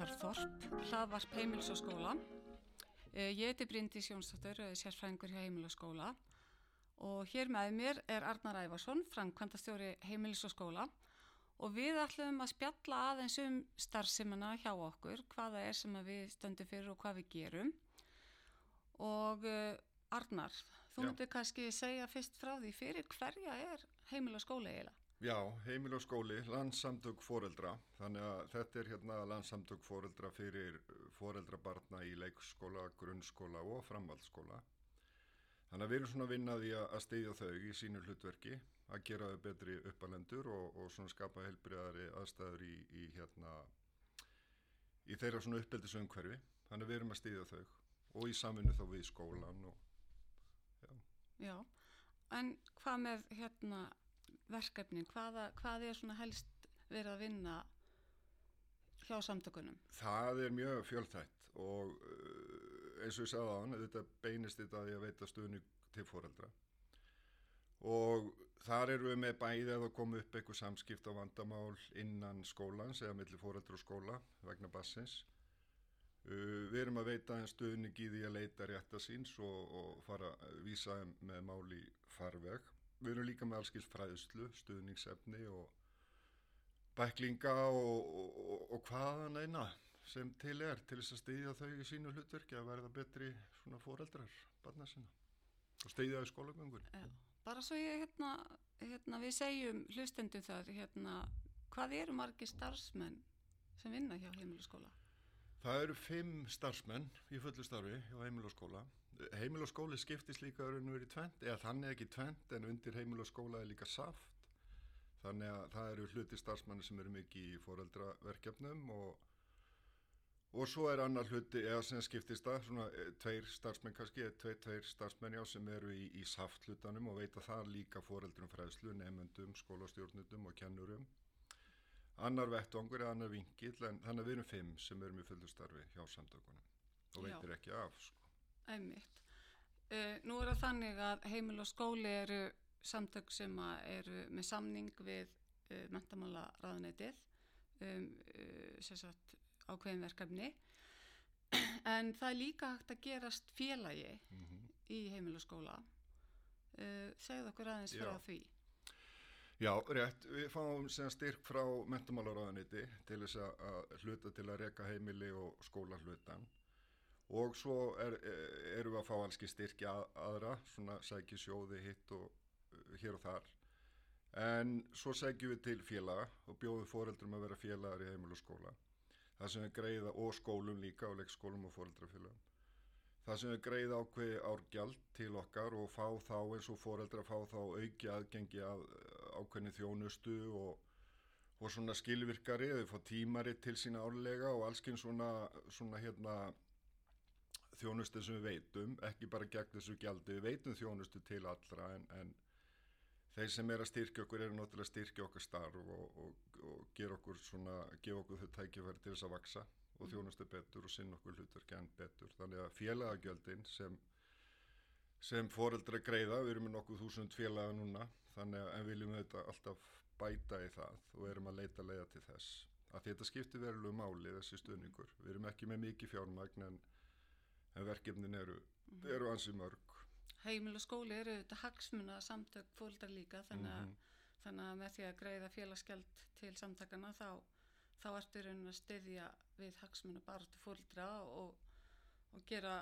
þorp, hlaðvarp heimils og skóla. Eh, Ég heiti Bryndi Sjónsdóttur, sérfræðingur hjá heimil og skóla og hér með mér er Arnar Ævarsson, framkvæmdastjóri heimilis og skóla og við ætlum að spjalla aðeins um starfseminna hjá okkur, hvaða er sem við stöndum fyrir og hvað við gerum. Og uh, Arnar, þú myndir kannski segja fyrst frá því fyrir hverja er heimil og skóla eiginlega? Já, heimil og skóli, landsamtök foreldra, þannig að þetta er hérna landsamtök foreldra fyrir foreldra barna í leikskóla, grunnskóla og framhaldsskóla. Þannig að við erum svona að vinna því að styðja þau í sínu hlutverki, að gera þau betri uppalendur og, og svona skapa helbriðari aðstæður í, í hérna, í þeirra svona uppeldisumhverfi. Þannig að við erum að styðja þau og í samvinnu þá við skólan og, já. Já, en hvað með hérna verkefnin, hvaða, hvað er svona helst verið að vinna hjá samtökunum? Það er mjög fjölþætt og uh, eins og ég sagði á hann, þetta beinist þetta að ég veita stuðning til foreldra og þar erum við með bæði að koma upp eitthvað samskipt á vandamál innan skólans eða millir foreldra og skóla vegna bassins. Uh, við erum að veita stuðning í því að leita rétta síns og, og fara að vísa með máli farveg. Við erum líka með allskils fræðslu, stuðningsefni og bæklinga og, og, og hvaðan eina sem til er til þess að stýðja þau í sínu hlutverki að verða betri svona foreldrar barna sinna og stýðja í skólagöngun. Já, bara svo ég hérna, hérna við segjum hlustendum það, hérna, hvað eru margir starfsmenn sem vinna hjá heimiluskóla? Það eru fimm starfsmenn í fullu starfi hjá heimil og skóla. Heimil og skóli skiptist líka verið í tvent, eða þannig ekki tvent en undir heimil og skóla er líka saft. Þannig að það eru hluti starfsmanni sem eru mikið í foreldraverkefnum og, og svo er annar hluti, eða sem skiptist það, svona eh, tveir starfsmenn kannski, eða tveir, tveir starfsmenn já sem eru í, í saft hlutanum og veita það líka foreldrum fræðslu, nefnendum, skólastjórnundum og kennurum. Annar vettvangur eða annar vingill, en þannig að við erum fimm sem erum í fullu starfi hjá samtökunum og Já. veitir ekki af, sko. Æmitt. Uh, nú er það þannig að heimil og skóli eru samtök sem eru með samning við uh, mentamála ráðuneytið um uh, sem sagt, ákveðin verkefni. En það er líka hægt að gerast félagi í heimil og skóla. Segðu okkur aðeins frá Já. því. Já, rétt, við fáum sem styrk frá mentamálaráðaniti til þess að hluta til að reka heimili og skóla hlutan og svo er, erum við að fá allski styrki að, aðra, svona sækju sjóði hitt og uh, hér og þar. En svo sækjum við til félaga og bjóðum foreldrum að vera félagar í heimil og skóla. Það sem við greiða og skólum líka og leikskólum og foreldrafélagum Það sem við greiða ákveði árgjald til okkar og fá þá eins og foreldra fá þá auki aðgengi að ákveðni þjónustu og, og svona skilvirkari, þau fá tímari til sína árlega og allskinn svona, svona hérna þjónustu sem við veitum, ekki bara gegn þessu gjaldi, við veitum þjónustu til allra en, en þeir sem er að styrkja okkur eru náttúrulega að styrkja okkar starf og, og, og gera okkur svona, gefa okkur þau tækifæri til þess að vaksa og þjónustu betur og sinna okkur hlutverki enn betur. Þannig að félagagjöldin sem, sem foreldra greiða, við erum með nokkuð þúsund félaga núna, þannig að en viljum þetta alltaf bæta í það og erum að leita leiða til þess. Að þetta skiptir verulegu máli þessi stuðningur. Við erum ekki með mikið fjármagn en, en verkefnin eru, eru ansi mörg. heimil og skóli eru þetta hagsmuna samtök fóldar líka þannig að, þannig að með því að greiða félagsgjald til samtakana þá, þá ertu raunin að styðja við hagsmuna bara til fóldra og, og gera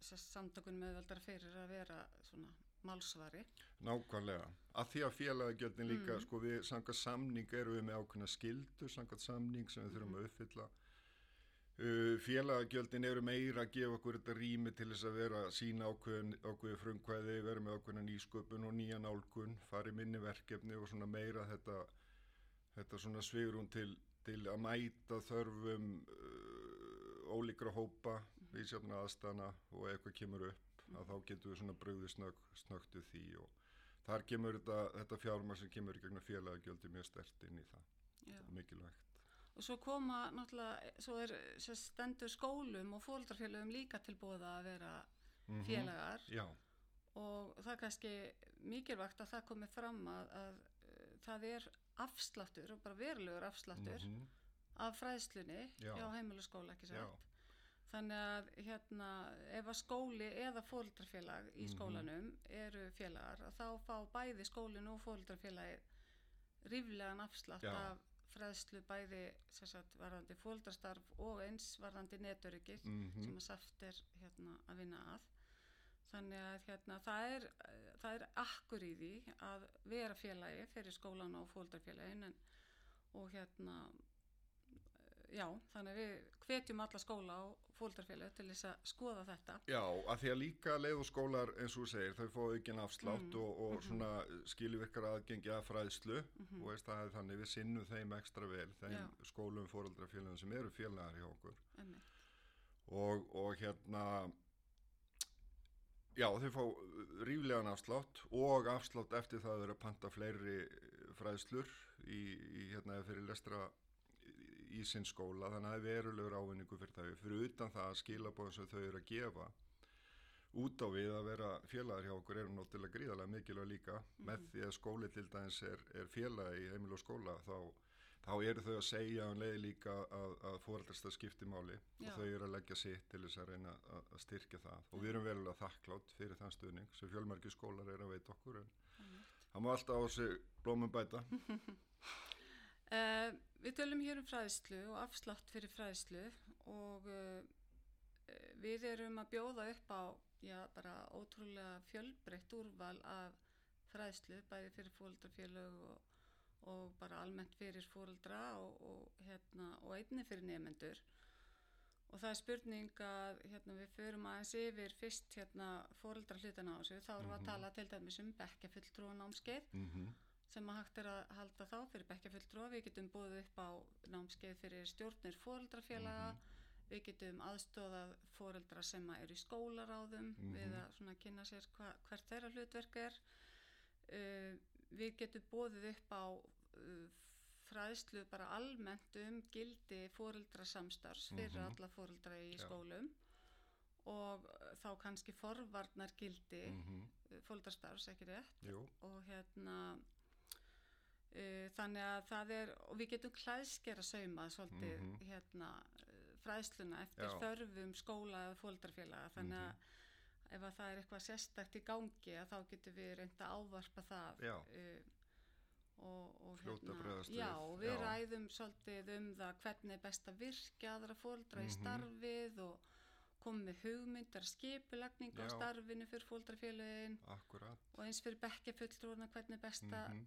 samtökun meðveldar fyrir að vera svona málsvari. Nákvæmlega. Að því að félagagjöldin líka, sko við samkvæmt samning eru við með ákveðna skildur, samkvæmt samning sem við þurfum að uppfylla. Uh, félagagjöldin eru meira að gefa okkur þetta rými til þess að vera sína ákveði frumkvæði, vera með ákveðna nýsköpun og nýja nálgun, fara í minni verkefni og svona meira þetta, þetta svona svigrún til, til að mæta þörfum uh, ólíkra hópa í sérna aðstana og eitthvað kemur upp að þá getum við svona brugðið snögg, snöggt við því og þar kemur þetta, þetta fjármar sem kemur í gegnum félagagöldi mjög stert inn í það Já. og mikilvægt. Og svo koma náttúrulega, svo er sem stendur skólum og fóldrafélögum líka til bóða að vera félagar Já, og það er kannski mikilvægt að það komi fram að, að uh, það er afsláttur og bara verulegur afsláttur af fræðslunni Já. hjá heimiluskóla ekki Já. satt þannig að hérna ef að skóli eða fóldrafélag í Mhm. skólanum eru félagar þá fá bæði skólinu og fóldrafélagi ríflegan afslátt af fræðslu bæði sagt, varðandi fóldrastarf og eins varðandi netöryggið Mhm. sem að saft er hérna að vinna að þannig að hérna það er, það er akkur í því að vera félagi fyrir skólan og fóldrafélagin en, og hérna já, þannig að við hvetjum alla skóla og fóldrafélagi til þess að skoða þetta Já, að því að líka leið og skólar eins og þú segir, þau fá aukinn afslátt Mm, og, og mhm. svona skilvirkar aðgengi að fræðslu Mhm. og veist er þannig við sinnum þeim ekstra vel, þeim Já. skólum fóreldrafélagum sem eru félagar hjá okkur og, og hérna já þau fá ríflegan afslátt og afslátt eftir það að vera að panta fleiri fræðslur í, í hérna fyrir lestra í, sinn skóla þannig að það er verulegur ávinningu fyrir þau. Fyrir utan það að skilabóðum sem þau eru að gefa út á við að vera félagar hjá okkur eru náttúrulega gríðarlega mikilvæg líka. Með því að skóli til dæmis er, er félag í heimil og skóla þá, þá eru þau að segja um leið líka að, að fóreldrasta skipti máli Já. og þau eru að leggja sitt til þess að reyna að, að styrkja það. Og við erum verulega þakklátt fyrir þann stuðning sem fjölmarki skólar eru að veita okkur en það má alltaf á sig blómum bæta Uh, við tölum hér um fræðslu og afslátt fyrir fræðslu og uh, við erum að bjóða upp á já, bara ótrúlega fjölbreytt úrval af fræðslu bæði fyrir fóreldrafélög og, og bara almennt fyrir fóreldra og, og, hérna, og einni fyrir nefendur og það er spurning að hérna, við förum aðeins yfir fyrst hérna, fóreldra hlutana á þessu. Þá erum við að tala til dæmis um bekkjafulltrúan námskeið mm sem að hægt er að halda þá fyrir bekkjafulltrúa. Við getum búið upp á námskeið fyrir stjórnir fóreldrafélaga, við getum aðstóðað fóreldra sem að eru í skólaráðum við að svona kynna sér hva, hvert þeirra hlutverk er. Uh, við getum búið upp á uh, fræðslu bara almennt um gildi fóreldrasamstars fyrir Mhm. alla fóreldra í Já. skólum og þá kannski forvarnar gildi mm. -hmm. fóreldrastarfs, ekki rétt Jú, og hérna þannig að það er og við getum klæðskera saumað svolítið Mhm. hérna uh, fræðsluna eftir Já. þörfum skóla eða fóldrafélaga þannig að ef að það er eitthvað sérstakt í gangi að þá getum við reynda að ávarpa það uh, og, og við. já, og við Já. ræðum svolítið um það hvernig er best að virkja aðra fóldra í Mhm. starfið og komið hugmyndar skipulagning á starfinu fyrir fólddrafélagin akkurat og eins fyrir bekkjafulltrúna hvernig er best að Mhm.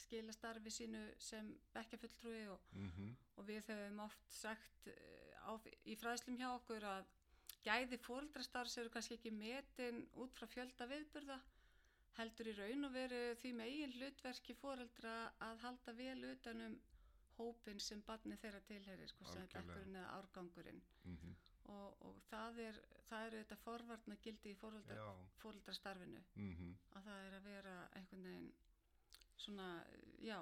Skila starfi sínu sem bekkjafulltrúi og, mm og við höfum oft sagt eh, á, í fræðslum hjá okkur að gæði fóreldrastarfs eru kannski ekki metin út frá fjölda viðburða heldur í raun og veru því megin hlutverki fóreldra að halda vel utanum hópin sem barni þeirra tilherir, sko sem Algjörlega. bekkurinn eða árgangurinn -hmm. og, og það er það eru þetta forvarna gildi í fóreldrastarfinu Mm að það er að vera einhvern veginn svona, já,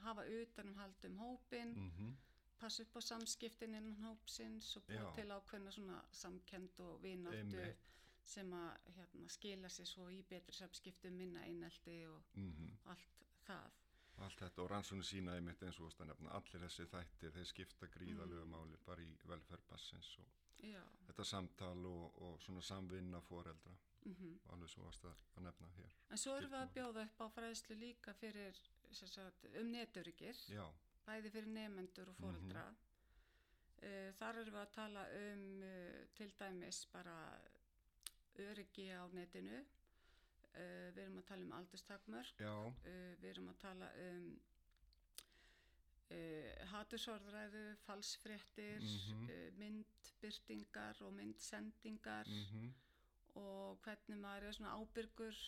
hafa utanum haldum hópin, -hmm. passa upp á samskiptin innan hópsins og Já. til ákveðna svona samkend og vináttu sem að hérna, skila sér svo í betri samskiptum, minna einelti og Mm allt það. Allt þetta og rannsónu sína einmitt eins og þú veist að nefna allir þessi þættir, þeir skipta gríðalegu Mm. máli bara í velferð bassins og Já, þetta samtal og, og svona samvinna foreldra, mm alveg svo að, að nefna hér. en svo erum við að bjóða upp á fræðslu líka fyrir sagt, um neturyggir. Já, bæði fyrir nefendur og fóreldra. Uh, þar erum við að tala um uh, til dæmis bara öryggi á netinu. Uh, við erum að tala um aldurstakmörk. við erum að tala um uh, hatursorðræðu, falsfréttir, Mhm. uh, myndbyrtingar og myndsendingar mm og hvernig maður er svona ábyrgur,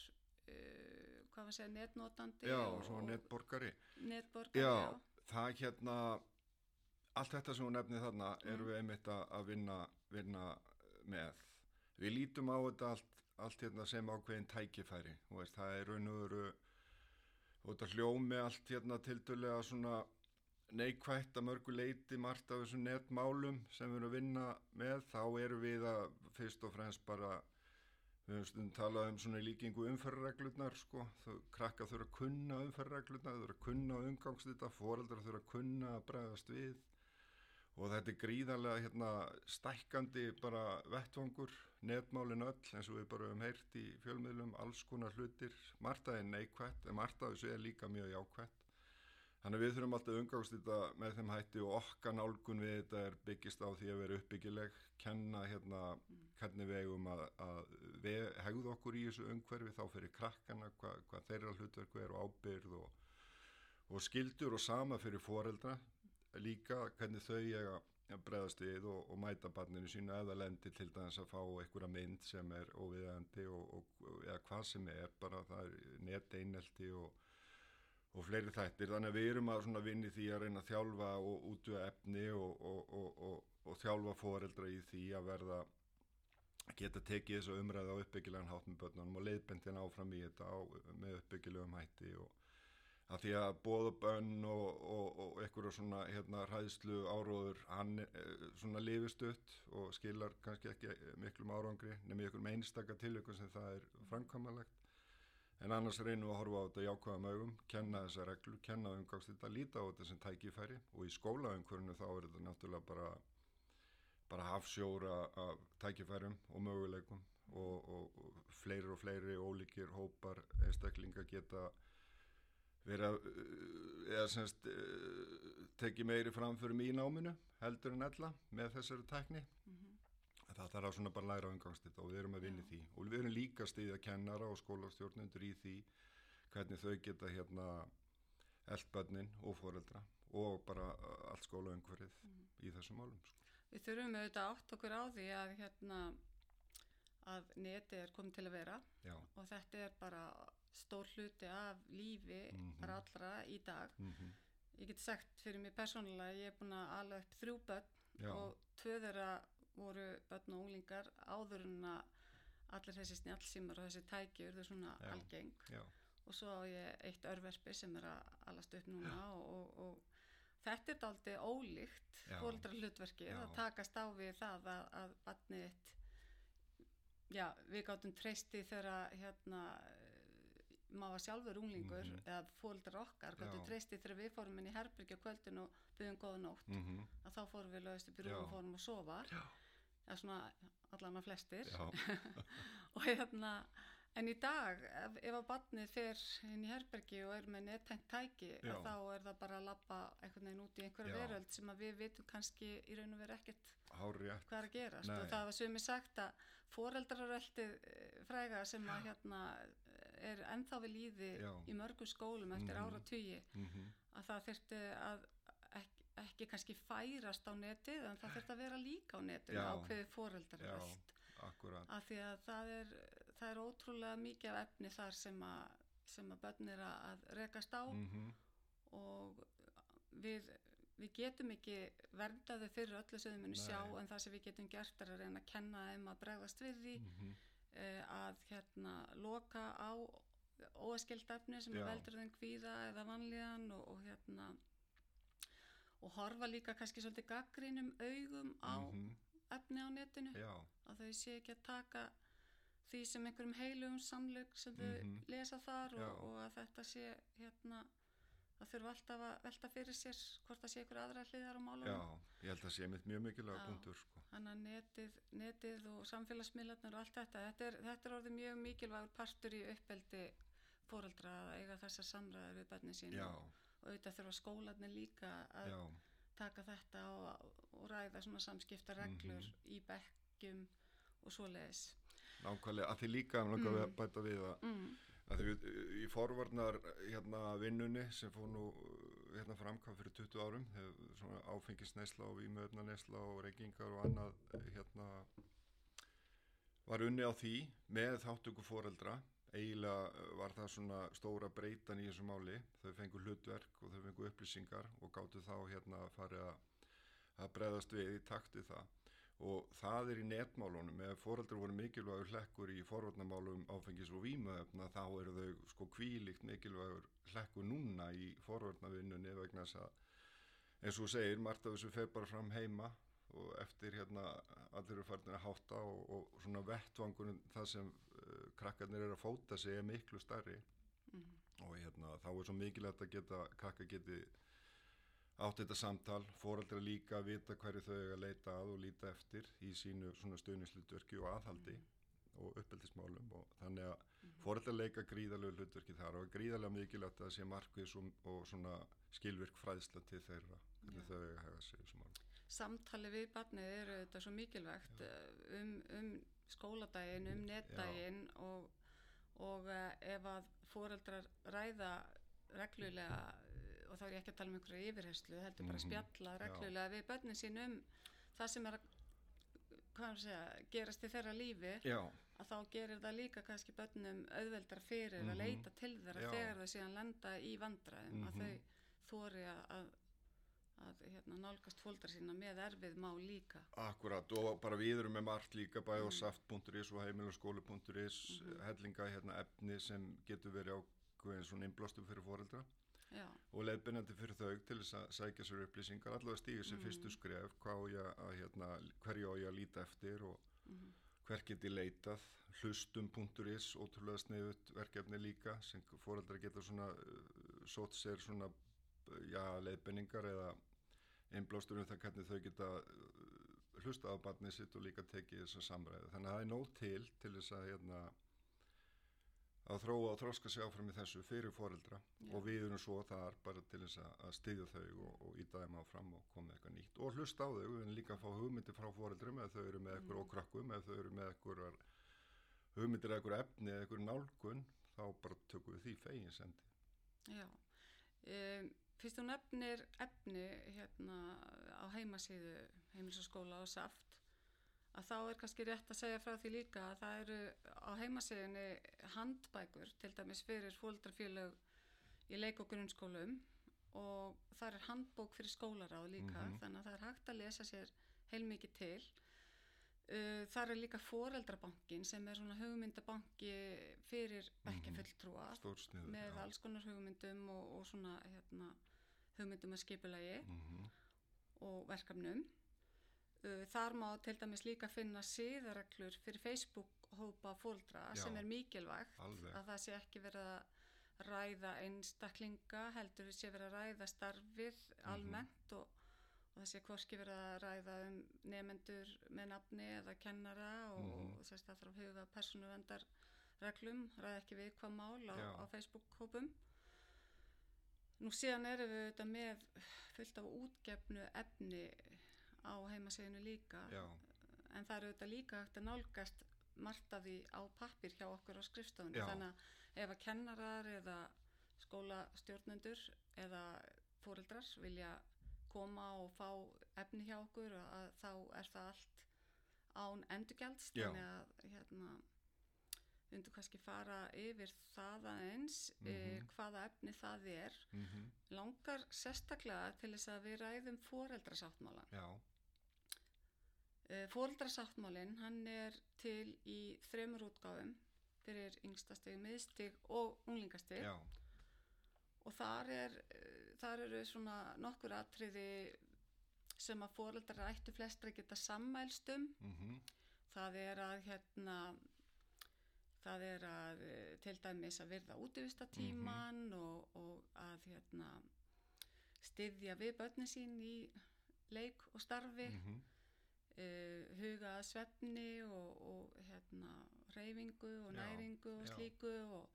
uh, hvað að segja, netnotandi já, og, svona netborgari. netborgari. Já, það hérna, allt þetta sem hún nefnir þarna erum við einmitt að vinna, vinna með. Við lítum á þetta allt, allt hérna sem ákveðin tækifæri, veist, það er raun og veru, og þetta hljómi allt hérna tildulega svona neikvætt að mörgu leiti margt af þessum netmálum sem við erum að vinna með, þá erum við að fyrst og fremst bara við höfum stundum talað um svona líkingu umferðarreglurnar sko, þau krakka þurfa að kunna umferðarreglurnar, þurfa að kunna umgangsdita, foreldrar þurfa að kunna að bregðast við. Og þetta er gríðarlega hérna, stækkandi bara vettvangur, netmálin öll eins og við bara höfum heyrt í fjölmiðlum, alls konar hlutir, Marta er neikvætt en Marta þessu er líka mjög jákvætt. Þannig að við þurfum alltaf umgáðst þetta með þeim hætti og okkar nálgun við þetta er byggist á því að vera uppbyggileg, kenna hérna hvernig við eigum að, að við hegðu okkur í þessu umhverfi þá fyrir krakkana, hva, hvað þeirra hlutverku er og ábyrð og, og skildur og sama fyrir foreldra. Líka hvernig þau eiga að bregðast við og, og mæta barninu sínu eða lendir til dæmis að fá einhverja mynd sem er óviðandi og, og eða hvað sem er, bara það er net einelti og og fleiri þættir, þannig að við erum að vinni því að reyna að þjálfa og útvöða efni og, og, og þjálfa foreldra í því að verða geta tekið þessu umræða á uppbyggilegan hátt með börnunum og leiðbendin áfram í þetta á, með uppbyggilegum hætti og að því að bóðabönn og, og einhverja svona hérna hræðslu áróður hann svona lifistutt og skilar kannski ekki miklum árangri nefnir einhverjum einstakka tilökun sem það er framkvæmalegt En annars reynum við að horfa á þetta jákvæðum augum, kenna þessa reglu, kenna umgangst þetta, líta á þetta sem tækifæri. Og í skólaumhverfinu þá er þetta náttúrulega bara, bara hafsjóra af tækifærum og möguleikum. Og, og, og fleiri og fleiri ólíkir hópar einstaklinga geta verið að, eða semst, tekið meiri framförum í náminu heldur en ella með þessari tækni. Mm -hmm það þarf að svona bara læra á umgangstitt og við erum að vinna í því og við erum líka stíðið að kennara og skólastjórnundur í því hvernig þau geta hérna eldbönnin og foreldra og bara allt skólaumhverfið mm. í þessum málum. Sko. Við þurfum auðvitað átt okkur á því að hérna að neti er komið til að vera Já. og þetta er bara stór hluti af lífi mm -hmm. bara allra í dag. Mm -hmm. Ég get sagt fyrir mig persónulega ég er búin að ala upp þrjú börn Já. og tvö þeirra voru börn og unglingar áður en að allir þessi snjálfsýmar og þessi tæki urðu svona Já. algeng Já. og svo á ég eitt örverfi sem er að alast upp núna og, og, og þetta er aldrei ólíkt Já. fóldra hlutverki að takast á við það að, að barnið þitt já, við gáttum treysti þegar hérna maður sjálfur unglingur Mhm. eða fóldrar okkar gáttum treysti þegar við fórum inn í herbyrgi á kvöldin og byggðum góða nótt Mm að þá fórum við lögist upp í rúm og fórum að sofa Já. Eða svona allan að flestir og hérna en í dag ef, ef að barnið fer inn í herbergi og er með nettengt tæki þá er það bara að lappa einhvern veginn út í einhverja Já. veröld sem að við vitum kannski í raun og veru ekkert Hárið. hvað er að Nei. og það var sumi sagt að foreldraröltið fræga sem að hérna er ennþá við líði Já. í mörgum skólum eftir Mhm. ára tugi Mm að það þurfti að ekki, kannski færast á netið en það þurfti að vera líka á netið foreldraröld Akkurat. af því að það er, það er ótrúlega mikið af efni þar sem að, sem að börn er að, rekast á Mm og við, við getum ekki verndaði fyrir öllu sem þau munu Nei. sjá en það sem við getum gert er að reyna að kenna þeim að bregðast við því -hmm. eh, að hérna loka á óeskild efni sem Já. að veldur þeim kvíða eða vanlíðan og, og hérna og horfa líka kannski svolítið gaggrínum augum á efni á netinu. Já. að þau sé ekki að taka því sem einhverjum heilugum samlug sem þau Mhm. lesa þar og, og að þetta sé hérna það þurfa alltaf að velta fyrir sér hvort það sé einhver aðra hliðar á málunum Já, ég held að sé mitt mjög mikilvæg punktur sko. þannig að netið, netið og samfélagsmiðlarnir og allt þetta þetta er, þetta er orðið mjög mikilvægur partur í uppeldi fóreldra að eiga þessar samræður við börnin sín Já, og, og auðvitað þurfa skólanir líka að já, taka þetta og, og ræða svona samskipta reglur Mhm. í bekkjum og svoleiðis nákvæmlega, að því líka langar við að bæta við að, mm. að því í forvarnar hérna vinnunni sem fór nú hérna framkvæm fyrir 20 árum hef, svona áfengisneisla og vímöfnaneisla og reykingar og annað hérna var unni á því með þáttöku foreldra eiginlega eh, var það svona stóra breytan í þessu máli. Þau fengu hlutverk og þau fengu upplýsingar og gáttu þá hérna að, að breðast við í takt við það. Og það er í netmálunum. Ef foreldrar voru mikilvægur hlekkur í forvarnamálum áfengis og vímuefna þá eru þau sko kvílikt mikilvægur hlekkur núna í forvarnavinnunni vegna þess að eins og segir, margt af þessu fer bara fram heima og eftir hérna allir eru farin að hátta og, og svona vettvangunum það sem uh, krakkarnir eru að fóta sig er miklu stærri Mhm. og hérna þá er svo mikilvægt að geta krakkar geti átt þetta samtal, fóreldra líka að vita hverju þau eiga að leita að og líta eftir í sínu svona stöðnislutverki og aðhaldi og uppeldismálum og þannig að fóreldra leika gríðarlegu hlutverki þar og gríðarlega mikilvægt að það sé markvis og, og svona skilvirk fræðsla til þeirra hvernig Já. þau eiga að hega sig þessum málum. Samtali við barnið eru þetta svo mikilvægt eh, um, um skóladaginn, um netdaginn og, og uh, ef að foreldrar ræða reglulega eh, og þá er ég ekki að tala um einhverju yfirherslu, heldur bara að Mhm, spjalla já. reglulega við börnin sín um það sem er að hvað er að segja, gerast í þeirra lífi Já, að þá gerir það líka kannski börnum auðveldra fyrir Mhm. að leita til þeirra Já. þegar þau síðan lenda í vandræðum að Mhm. þau þóri að, að, hérna, nálgast fóldra sína með erfið má líka akkurat og bara við erum með margt líka bæði á Mm. saft.is og heimilaskóli.is Mhm. hellinga hérna efni sem getur verið ákveðin svona innblástum fyrir fóreldra já, og leiðbennandi fyrir þau til þess að sækja sér upplýsingar allavega stíga sér Mm. fyrstu skref ég að, hérna, hverju á ég að líta eftir og mhm, hver geti leitað hlustum.is, ótrúlega sniðut verkefni líka sem fóreldrar geta svona uh, sótt sér svona uh, já, leiðbenningar eða einblástur um það hvernig þau geta uh, hlustað á barnið sitt og líka tekið þessa samræði. Þannig að það er nóg til til þess að hérna að þróa og þróska sig áfram í þessu fyrir foreldra Já. og við erum svo þar bara til þess að, að styðja þau og, og íta þeim áfram og koma eitthvað nýtt og hlusta á þau en líka fá hugmyndir frá foreldrum ef þau eru með eitthvað Mm. og krakkum ef þau eru með eitthvað hugmyndir eitthvað efni eða eitthvað nálgun þá bara tökum við því fegin sendi já um, fyrst þú nefnir efni hérna á heimasíðu heimilisaskóla og saft að þá er kannski rétt að segja frá því líka að það eru á heimasíðunni handbækur til dæmis fyrir fóldrafélög í leik og grunnskólum og það er handbók fyrir skólaráð líka Mhm. þannig að það er hægt að lesa sér heilmikið til. Uh, það er líka foreldrabankin sem er svona hugmyndabanki fyrir bekkjafulltrúa stór sniður með alls konar hugmyndum og, og svona hérna, hugmyndum að skipulagi mm og verkefnum. Uh, þar má til dæmis líka finna síðareglur fyrir Facebook-hópa fóldra Já. sem er mikilvægt Alveg. að það sé ekki verið að ræða einstaklinga, heldur sé verið að ræða starfið Mhm. almennt og, og það sé hvorki verið að ræða um nefendur með nafni eða kennara og, Mhm. og þess að það þarf að huga persónuvendar reglum, ræða ekki við hvað mál á, á Facebook-hópum. Nú síðan erum við þetta með fullt af útgefnu efni á heimaseginu líka já, en það eru þetta líka hægt að nálgast því á pappir hjá okkur á skrifstofunni Já. þannig að ef að kennarar eða skólastjórnendur eða fóreldrar vilja koma og fá efni hjá okkur að þá er það allt án endurgjalds Já. þannig að hérna undur kannski fara yfir það aðeins mm Mhm. hvaða efni það er mm langar sérstaklega til þess að við ræðum foreldrasáttmálan. já, Uh, foreldrasáttmálin hann er til í þremur útgáfum fyrir yngstastig, miðstig og unglingastig já, og þar, er, uh, þar eru svona nokkur atriði sem að foreldrar ættu flestra geta sammælst um. mm Það er að hérna það er að eh, til dæmis að virða útivistatíman og, og að hérna styðja við börnin sín í leik og starfi mm uh, huga að svefni og, og hérna reyfingu og Já, næringu og já. slíku og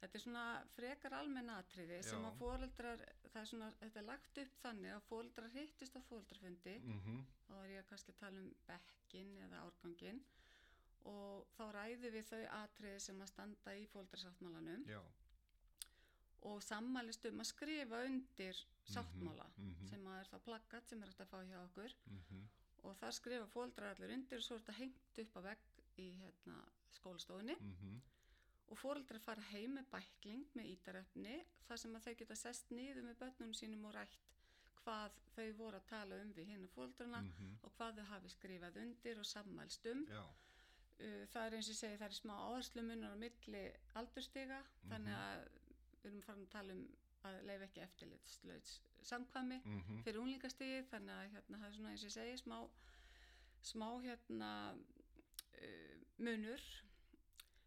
þetta er svona frekar almenn atriði sem Já. að foreldrar það er svona, þetta er lagt upp þannig að foreldrar hittist á foreldrafundi -hmm. þá er ég kannski að tala um bekkin eða árgangin og þá ræðum við þau atriði sem að standa í fóldrasáttmálanum já, og sammælist um að skrifa undir sáttmála mhm. sem að er það plaggat sem er hægt að fá hjá okkur. Mm og þar skrifa fóldrar allir undir og svo er þetta hengt upp á vegg í hérna, skólastofunni. -hmm. og fóldrar fara heim með bækling með ítarefni þar sem að þau geta sest niður með börnunum sínum og rætt hvað þau voru að tala um við hinn fóldrana Mhm. og hvað þau hafi skrifað undir og sammælst um. Já, það er eins og ég segi, það er smá áherslumunur á milli aldurstiga þannig að við erum farin að tala um að leifa ekki eftirlitslaus samkvæmi mm fyrir unlingastigið þannig að hérna, það er svona eins og ég segi smá, smá hérna uh, munur.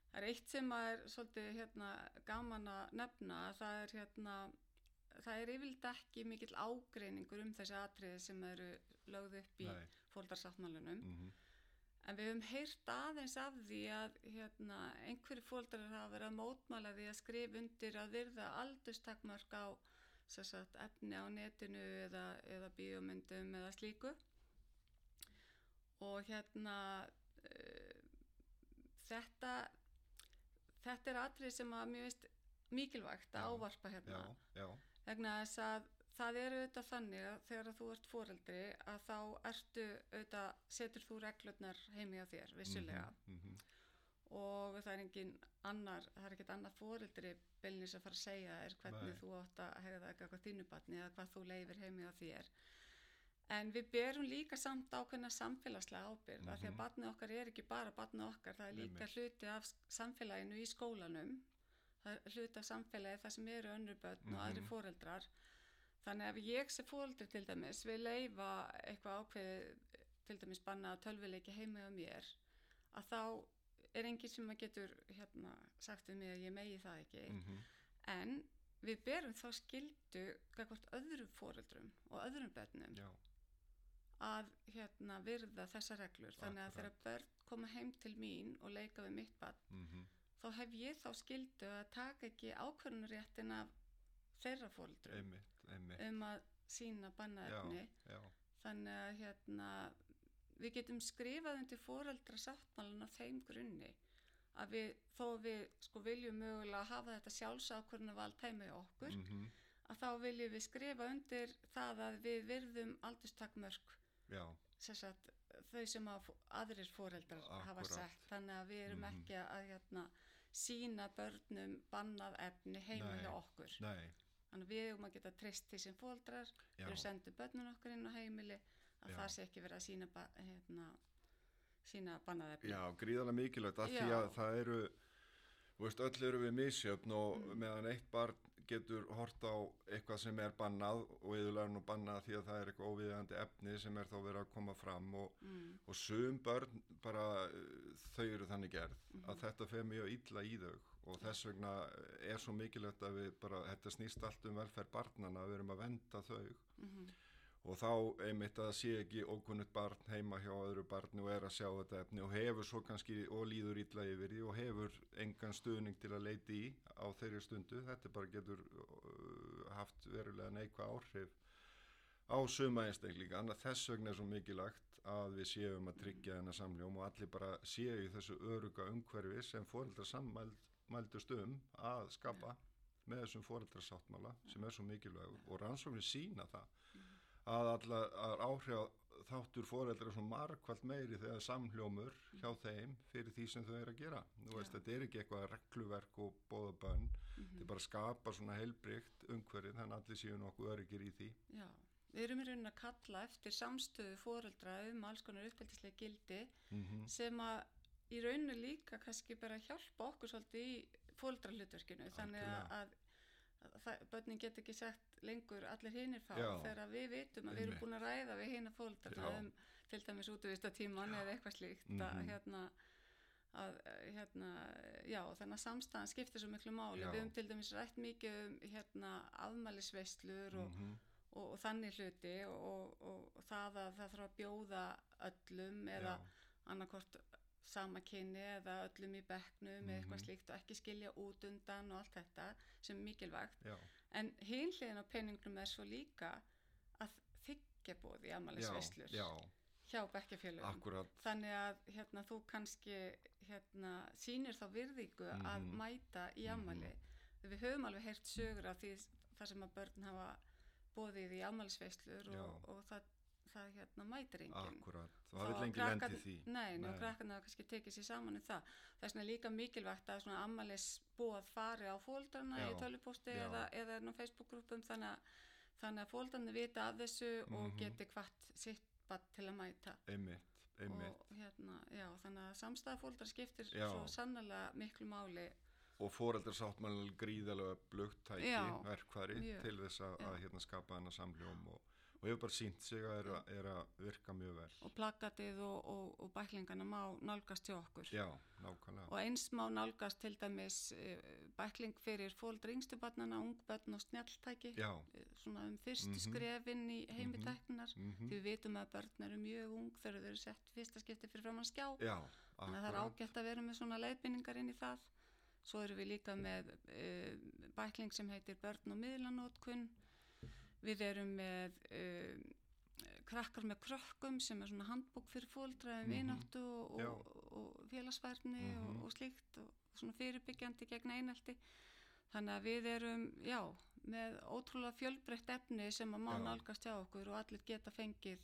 Það er eitt sem er svolítið hérna gaman að nefna það er hérna það er yfirleitt ekki mikill ágreiningur um þessi atriði sem eru lögð upp í fóldarsáttmálunum mhm, en við höfum heyrt aðeins af því að hérna, einhverju fóldrar hafa verið að mótmála því að skrifa undir að virða aldurstakmark á sagt, efni á netinu eða, eða bíómyndum eða slíku. Og hérna uh, þetta þetta er atrið sem að mjög veist mikilvægt að Já, ávarpa hérna. Já, já, vegna þess að það er auðvitað þannig að þegar þú ert foreldri að þá ertu auðvitað, setur þú reglurnar heimi á þér, vissulega mhm, mhm, og það er engin annar, það er ekkert annar foreldri bylnis að fara að segja þér hvernig Nei. þú átt að hegða eitthvað þínu batni eða hvað þú leifir heimi á þér en við berum líka samt ákveðna samfélagslega ábyrgð mm því að Mhm. batnið okkar er ekki bara batnið okkar, það er líka Einmitt. hluti af samfélaginu í skólanum það er hluti af samfélagi það sem eru önnur börn og aðri Mhm. foreldrar þannig að ég sem foreldri til dæmis vil leifa eitthvað ákveðið til dæmis banna tölvuleiki heima á mér að þá er enginn sem að getur hérna, sagt við mig að ég megi það ekki. Mhm, en við berum þá skildu gagvart öðrum foreldrum og öðrum börnum já, að hérna, virða þessa reglur. Þannig að þegar Akkurat. börn koma heim til mín og leika við mitt barn mhm, þá hef ég þá skildu að taka ekki ákvörnuréttin af þeirra foreldrum einmitt, um að sína bannaefni. Þannig að hérna, við getum skrifað undir foreldra sáttmálan á þeim grunni að við, þó við sko viljum mögulega hafa þetta sjálfsákvörna vald heima í okkur mhm, að þá viljum við skrifa undir það að við virðum aldurstakmörk já, sem sagt, þau sem að aðrir foreldrar hafa sett. Þannig að við erum Mhm. ekki að hérna, sína börnum bannað efni heima hjá okkur. nei, þannig að við erum að geta trist því sem þegar við sendum börnun okkar inn á heimili að Já. það sé ekki verið að sína, ba hérna, sína bannað efni já, gríðarlega mikilvægt af því Já. að það eru, veist, öll eru við misjöfn og Mm. meðan eitt barn getur hort á eitthvað sem er bannað og yðurlega nú bannað því að það er eitthvað óviðandi efni sem er þá verið að koma fram og, mm, og sum börn bara þau eru þannig gerð Mhm. að þetta fer mjög illa í þau og þess vegna er svo mikilvægt að við bara, þetta snýst allt um velferð barnana við erum að venda þau. Mm og þá einmitt að sé ekki ókunnut barn heima hjá öðru barni og er að sjá þetta efni og hefur svo kannski og líður illa yfir því og hefur engan stuðning til að leiti í á þeirri stundu. Þetta bara getur uh, haft verulega neikva áhrif á suma einstaklinga. Þannig að þess vegna er svo mikilvægt að við séum að tryggja þennan samljóm og allir bara séu þessu öruga umhverfi sem fóreldrar sammældust um að skapa með þessum fóreldrasáttmála sem er svo mikilvæg og rannsóknir sína það að alla að áhrif þáttur fóreldra er svo margkvælt meiri þegar samhljómur hjá þeim fyrir því sem þau eru að gera. Nú veist, þetta er ekki eitthvað regluverk og bóða bönn, Mhm. þetta er bara að skapa svona heilbrygt umhverfið, þannig að allir séu nokkuð öryggir í því. Já, við erum í raunin að kalla eftir samstöðu foreldra um alls konar uppeldislega gildi Mm sem að í rauninu líka kannski bara hjálpa okkur svolítið í fóldrahlutverkinu þannig að, börnin get ekki sagt lengur allir hinir fá Já. þegar við vitum að við erum búin að ræða við hina fóldrarna Já. um til dæmis útvista tíman eða eitthvað slíkt að Mhm. hérna að hérna, já, þannig að samstæðan skiptir svo miklu máli, Já. við höfum til dæmis rætt mikið um hérna afmælisveislur og, -hmm. og, og þannig hluti og, og, og það að það þarf að bjóða öllum eða annarkort sama kynni eða öllum í bekknum eða eitthvað Mhm. slíkt og ekki skilja út undan og allt þetta sem er mikilvægt Já, en hliðin á peningnum er svo líka að þykja bóði já, hjá bekkjafélögum akkurat, þannig að hérna, þú kannski hérna, sýnir þá virðingu að Mhm. mæta í Mhm. afmæli við höfum alveg heyrt sögur af því þar sem að börn hafa bóðið í afmælisveislur Já. og, og það, það hérna, mætir enginn akkurat. Það vil lengi lendi því. Nei, krakkarnir hafa kannski tekið sér saman um það vegna er líka mikilvægt að svona afmælisbóð fari á fóldrarna í já. eða, eða á Facebook-grúpum þannig þannig að fóldrarnir vita af þessu og Mhm. geti hvart sitt til að mæta Einmitt, einmitt. og hérna, já, þannig að samstæða fóldra skiptir Já. svo sannlega miklu máli Og fóreldarsáttmálinn gríðalega blugt tæki, Já, verkfæri mjög, til þess að, að hérna, skapa hana samljóm og, og hefur bara sínt sig að er, að- er að virka mjög vel. og plakatið og, og, og bæklingana má nálgast til okkur. Já, nákvæmlega. Og eins má nálgast til dæmis uh, bækling fyrir fóldra yngstubarnana, ungbönn og snjalltæki, Já, eh, svona um fyrstu Mhm. skrefin í heimitæknar. mm Því við vitum að börn eru mjög ung þegar þau eru sett fyrsta skipti fyrir framann skjá. já, Þannig að það er ágætt að vera með svona leiðbynningar inn í það. Svo erum við líka með uh, bækling sem heitir börn og miðlanótkun. Við erum með uh, krakkar með krökkum sem er svona handbók fyrir fóldra um Mhm. vináttu og, og, og félagsfærni Mhm. og, og slíkt og svona fyrirbyggjandi gegn einelti. Þannig að við erum, já, með ótrúlega fjölbreytt efni sem að má nálgast hjá okkur og allir geta fengið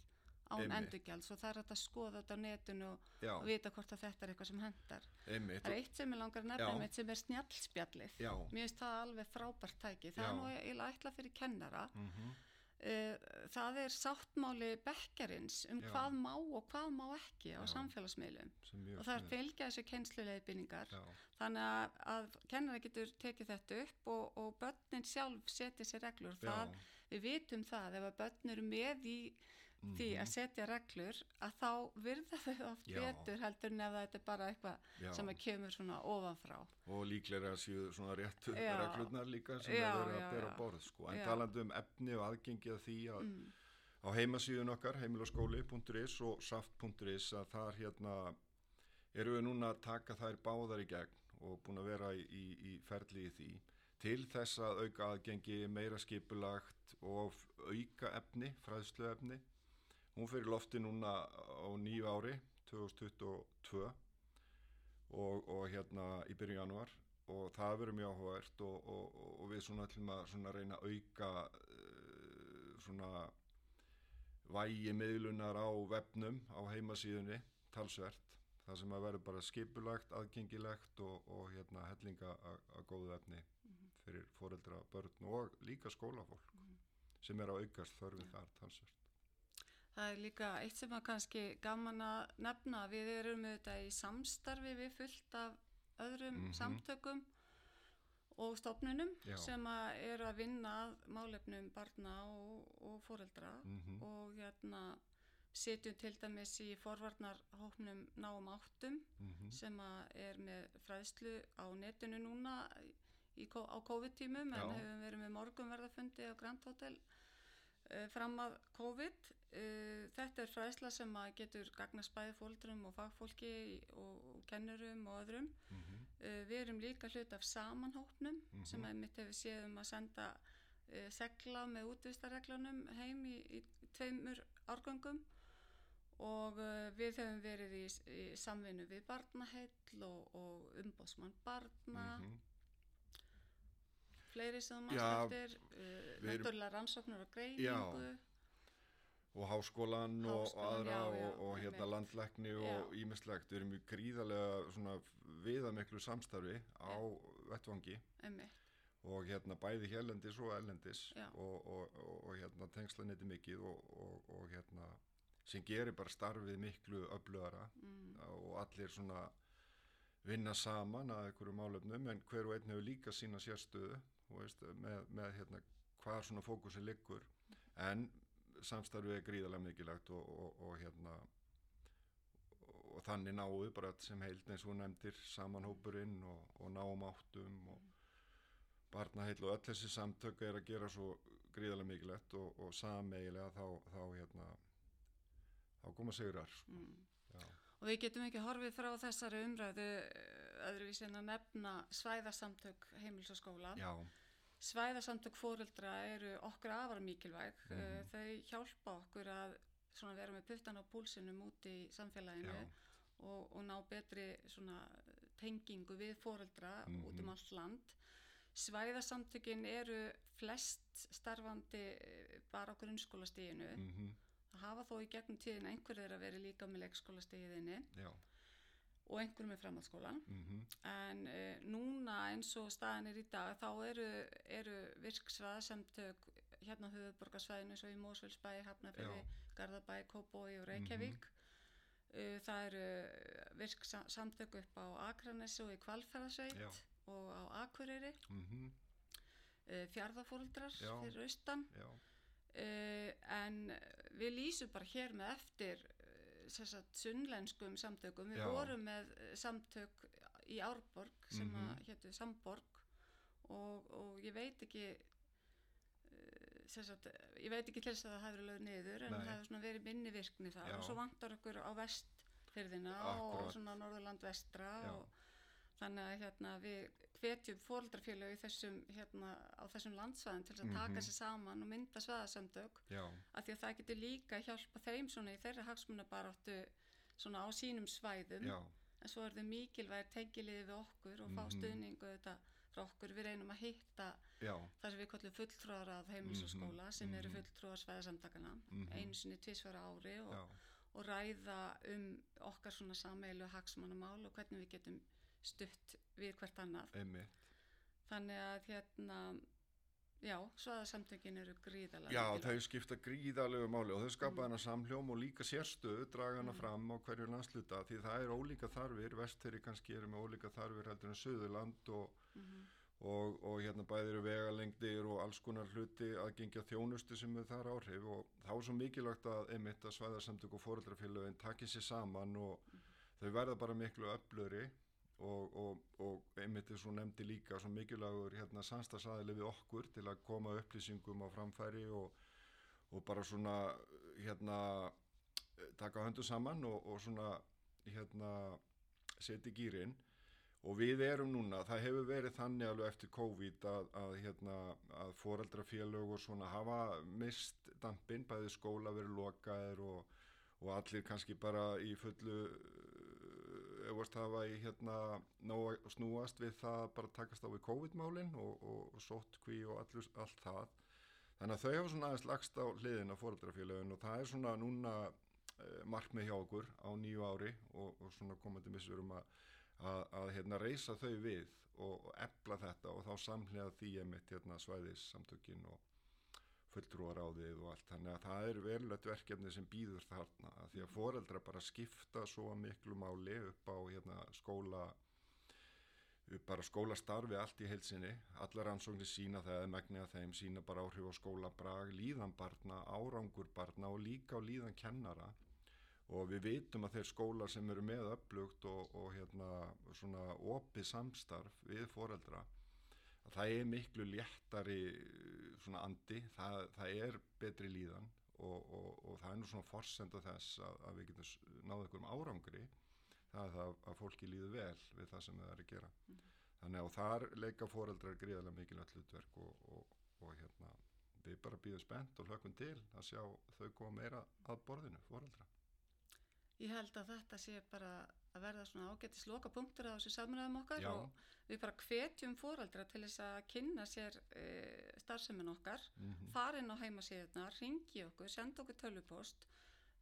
án Einmitt. endurgjalds og það er að skoða þetta á netinu og, og vita hvort að þetta er eitthvað sem hendar. einmitt. Það er eitt sem ég langar nefna mitt sem er snjallspjallið. Já, Mér finnst það alveg frábært tæki. Það Já. er nú eiginlega ætla fyrir kennara. mm Uh, það er sáttmáli bekkarins um Já. hvað má og hvað má ekki á Já. samfélagsmiðlum. Og það er fylgja þessu kennsluleiðbynningar. Já, Þannig að, að kennara getur tekið þetta upp og, og börnin sjálf setja sér reglur. Það, við vitum það ef að börn eru með í því mhm, að setja reglur að þá virða þau oft Já. betur heldur en ef þetta er bara eitthvað já. sem að kemur svona ofanfrá. og líklega séu svona réttu Já. reglurnar líka sem Já, er að bera borð sko. en Já. talandi um efni og aðgengi að því að Mm. á heimasíðun okkar heimilaskóli.is og saft.is að þar hérna eru við núna að taka þær báðar í gegn og búin að vera í, í, í ferli í því til þess að auka aðgengi meira skipulagt og auka efni, fræðslu efni hún fyrir lofti núna á nýju ári 2022 og, og hérna í byrju januar og það verður mjög áhugavert og, og, og, við svona ætlum að svona reyna að auka uh, svona vægi miðlunar á vefnum á heimasíðunni talsvert. Það sem að verður bara skipulagt, aðgengilegt og, og hérna hellinga að góðu efni fyrir foreldra, börn og líka skólafólk sem er að aukast þörfið þar talsvert. Það er líka eitt sem að kannski gaman að nefna. Við erum auðvitað í samstarfi við fullt af öðrum Mhm. samtökum og stofnunum Já. sem að eru að vinna að málefnum barna og, og foreldra Mm og hérna sitjum til dæmis í forvarnarhóknum náum áttum -hmm. sem að er með fræðslu á netinu núna í, á COVID-tímum en Já. hefum verið með morgunverðafundi á Grand Hotel fram að COVID. Uh, þetta er fræðsla sem að getur gagnast bæði fóldrum og fagfólki og, kennurum og öðrum. Uh, við erum líka hlut af samanhópnum Mhm. sem að mitt hefur séð um að senda segla með útvistareglunum heim í, í tveimur árgöngum og við hefum verið í, í samvinnu við barnaheill og, og umbóðsmann barna, Mhm. Fleiri sem Já, maður eftir, uh, náttúrulega rannsóknur og greiningu. og háskólan og Háskólann, aðra já, já, og, og hérna landlækni og Já. ímislegt við erum í gríðarlega svona viðamiklu samstarfi á vettvangi Einmitt. og hérna bæði hérlendis og ellendis Já. og, og, og, og hérna tengslaneti mikið og, og, og hérna sem gerir bara starfið miklu öflugara Mm. og allir svona vinna saman að einhverju málefnum en hver og einn hefur líka sína sérstöðu þú veist, með, með hérna hvar svona fókusin liggur en samstarfið er gríðarlega mikilvægt og, og, og hérna og þannig við bara sem heild eins og nefndir samanhópurinn og, og náum áttum og barnaheill og öll þessi samtök er að gera svo gríðarlega mikilvægt og, og sameigilega þá, þá hérna þá koma sigrar sko. Mm. Og við getum ekki horfið frá þessari umræðu eh, öðruvísi en að nefna svæðarsamtök heimils og skóla. Já, Svæðarsamtök fóreldra eru okkur afar mikilvæg. Mm. Þau hjálpa okkur að vera með puttan á púlsinum út í samfélaginu og, og ná betri tengingu við fóreldra Mhm. út um allt land. Svæðarsamtökin eru flest starfandi eh, bara á grunnskólastíginu. mm Það hafa þó í gegnum tíðin einhverjir að vera líka með leikskólastíginni já, og einhverjum með framhaldsskólan. mm En uh, núna eins og staðan er í dag þá eru, eru virksvæðasamtök hérna á höfuborgarsvæðinu eins og í Mósvöldsbæ, Hafnarfjörði, Garðabæ, Kópói og Reykjavík. uh, það eru virksamtök upp á Akranesi og í Kvalferðasveit Já. og á Akureyri, mm uh, fjárðafóldrar Já. fyrir austan. já, en við lýsum bara hér með eftir uh, sunnlenskum samtökum. Við Já. vorum með uh, samtök í Árborg sem mm Mhm. héttu Samborg og, og ég veit ekki sagt, ég veit ekki til þess að það verið lögð niður en Nei. það hefur verið minni virkni þar Já. og svo vantar okkur á vestfyrðina og svona Norðurland vestra og þannig að hérna, við hvetjum þessum, hérna, á þessum landsvæðin til að taka Mhm. sér saman og mynda svaðasamtök já, af því að það getur líka hjálpa þeim svona í þeirra hagsmunabaráttu svona á sínum svæðum já, en svo er þau mikilvæg tengiliði við okkur og fá Mhm. stuðningu þetta frá okkur við reynum að hitta já, það sem við kallum fulltrúar að heimils og Mhm, skóla sem eru mhm. fulltrúar svæðasamtakana Mhm. einu sinni tvisvara ári og, og ræða um okkar svona sameilu hagsmannamál og hvernig við getum stutt við hvert annað einmitt. þannig að hérna já, svæðasamtökin eru gríðalega Já, þau skipta gríðalegu máli og þau skapa Mm. hana samhljóm og líka sérstöðu, draga hana Mm. fram á hverju landsluta því það er ólíka þarfir, vestfyrir kannski eru með ólíka þarfir heldur en Suðurland og, Mhm. og, og hérna bæðir eru vegalengdir og alls konar hluti að gengja þjónustu sem er þar áhrif og þá er svo mikilvægt að einmitt að svæðarsamtök og fóreldrafélögin takið sér saman og þau verða bara miklu öflöri og, og, og einmitt er svo nefndi líka svo mikilvægur hérna samstagsæðili við okkur til að koma upplýsingum á framfæri og, og bara svona hérna taka höndu saman og, og svona hérna setja í gýrin og við erum núna, það hefur verið þannig alveg eftir COVID að, að, hérna, að foreldrafélög og svona hafa mist dampin, bæði skóla verið lokaðir og, og allir kannski bara í fullu varst hafa í hérna snúast við það að bara takast á við COVID-málin og, og, og sóttkví og allur, allt það. Þannig að þau hafa svona aðeins lagst á hliðin á foreldrafélögin og það er svona núna uh, markmið hjá okkur á nýju ári og, og svona komandi missurum að að, að hérna, reysa þau við og, og efla þetta og þá samhlega því emitt hérna, svæðis samtökin og fulltrúaráðið og allt. Þannig að það er verulegt verkefni sem býður þarna að því að foreldra bara skipta svo miklu máli upp á hérna, skóla bara skólastarfi allt í heilsinni allar ansóknir sína það megni að þeim sína bara áhrif á skólabrag líðan barna, árangur barna og líka á líðan kennara. Og við vitum að þeir skólar sem eru með upplugt og, og hérna svona opið samstarf við foreldra það er miklu léttari svona andi, það, það er betri líðan og, og, og það er nú svona forsenda þess að, að við getum náðu einhverjum árangri. Það það að fólki líður vel við það sem það er að gera. Mhm. þannig að þar leika foreldrar gríðarlega mikilvægt hlutverk og, og, og hérna við bara býðum spennt og hlökkum til að sjá þau koma meira að borðinu, foreldra Ég held að þetta sé bara að verða svona ágættis loka punktur á þessu samræðum okkar Já. og við bara hvetjum fóraldra til þess að kynna sér e, starfsemin okkar, mm -hmm. fara inn á heimasíðuna, ringi okkur, senda okkur tölvupost,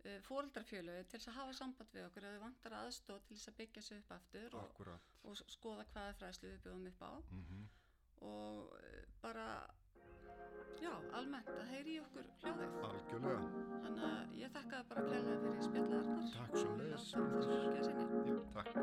e, fóraldrafjölu til þess að hafa samband við okkur þau vantar aðstóð til þess að byggja sig upp aftur og, og skoða hvaða fræðslu við bjóðum upp á mm og e, bara, já, almennt að heyri okkur hljóðið. Algjörlega. Þannig að ég þakka bara klæðilega fyrir spjallaðarnar. Takk svo leiðis. Takk fyrir að hluka sinni. Já, takk.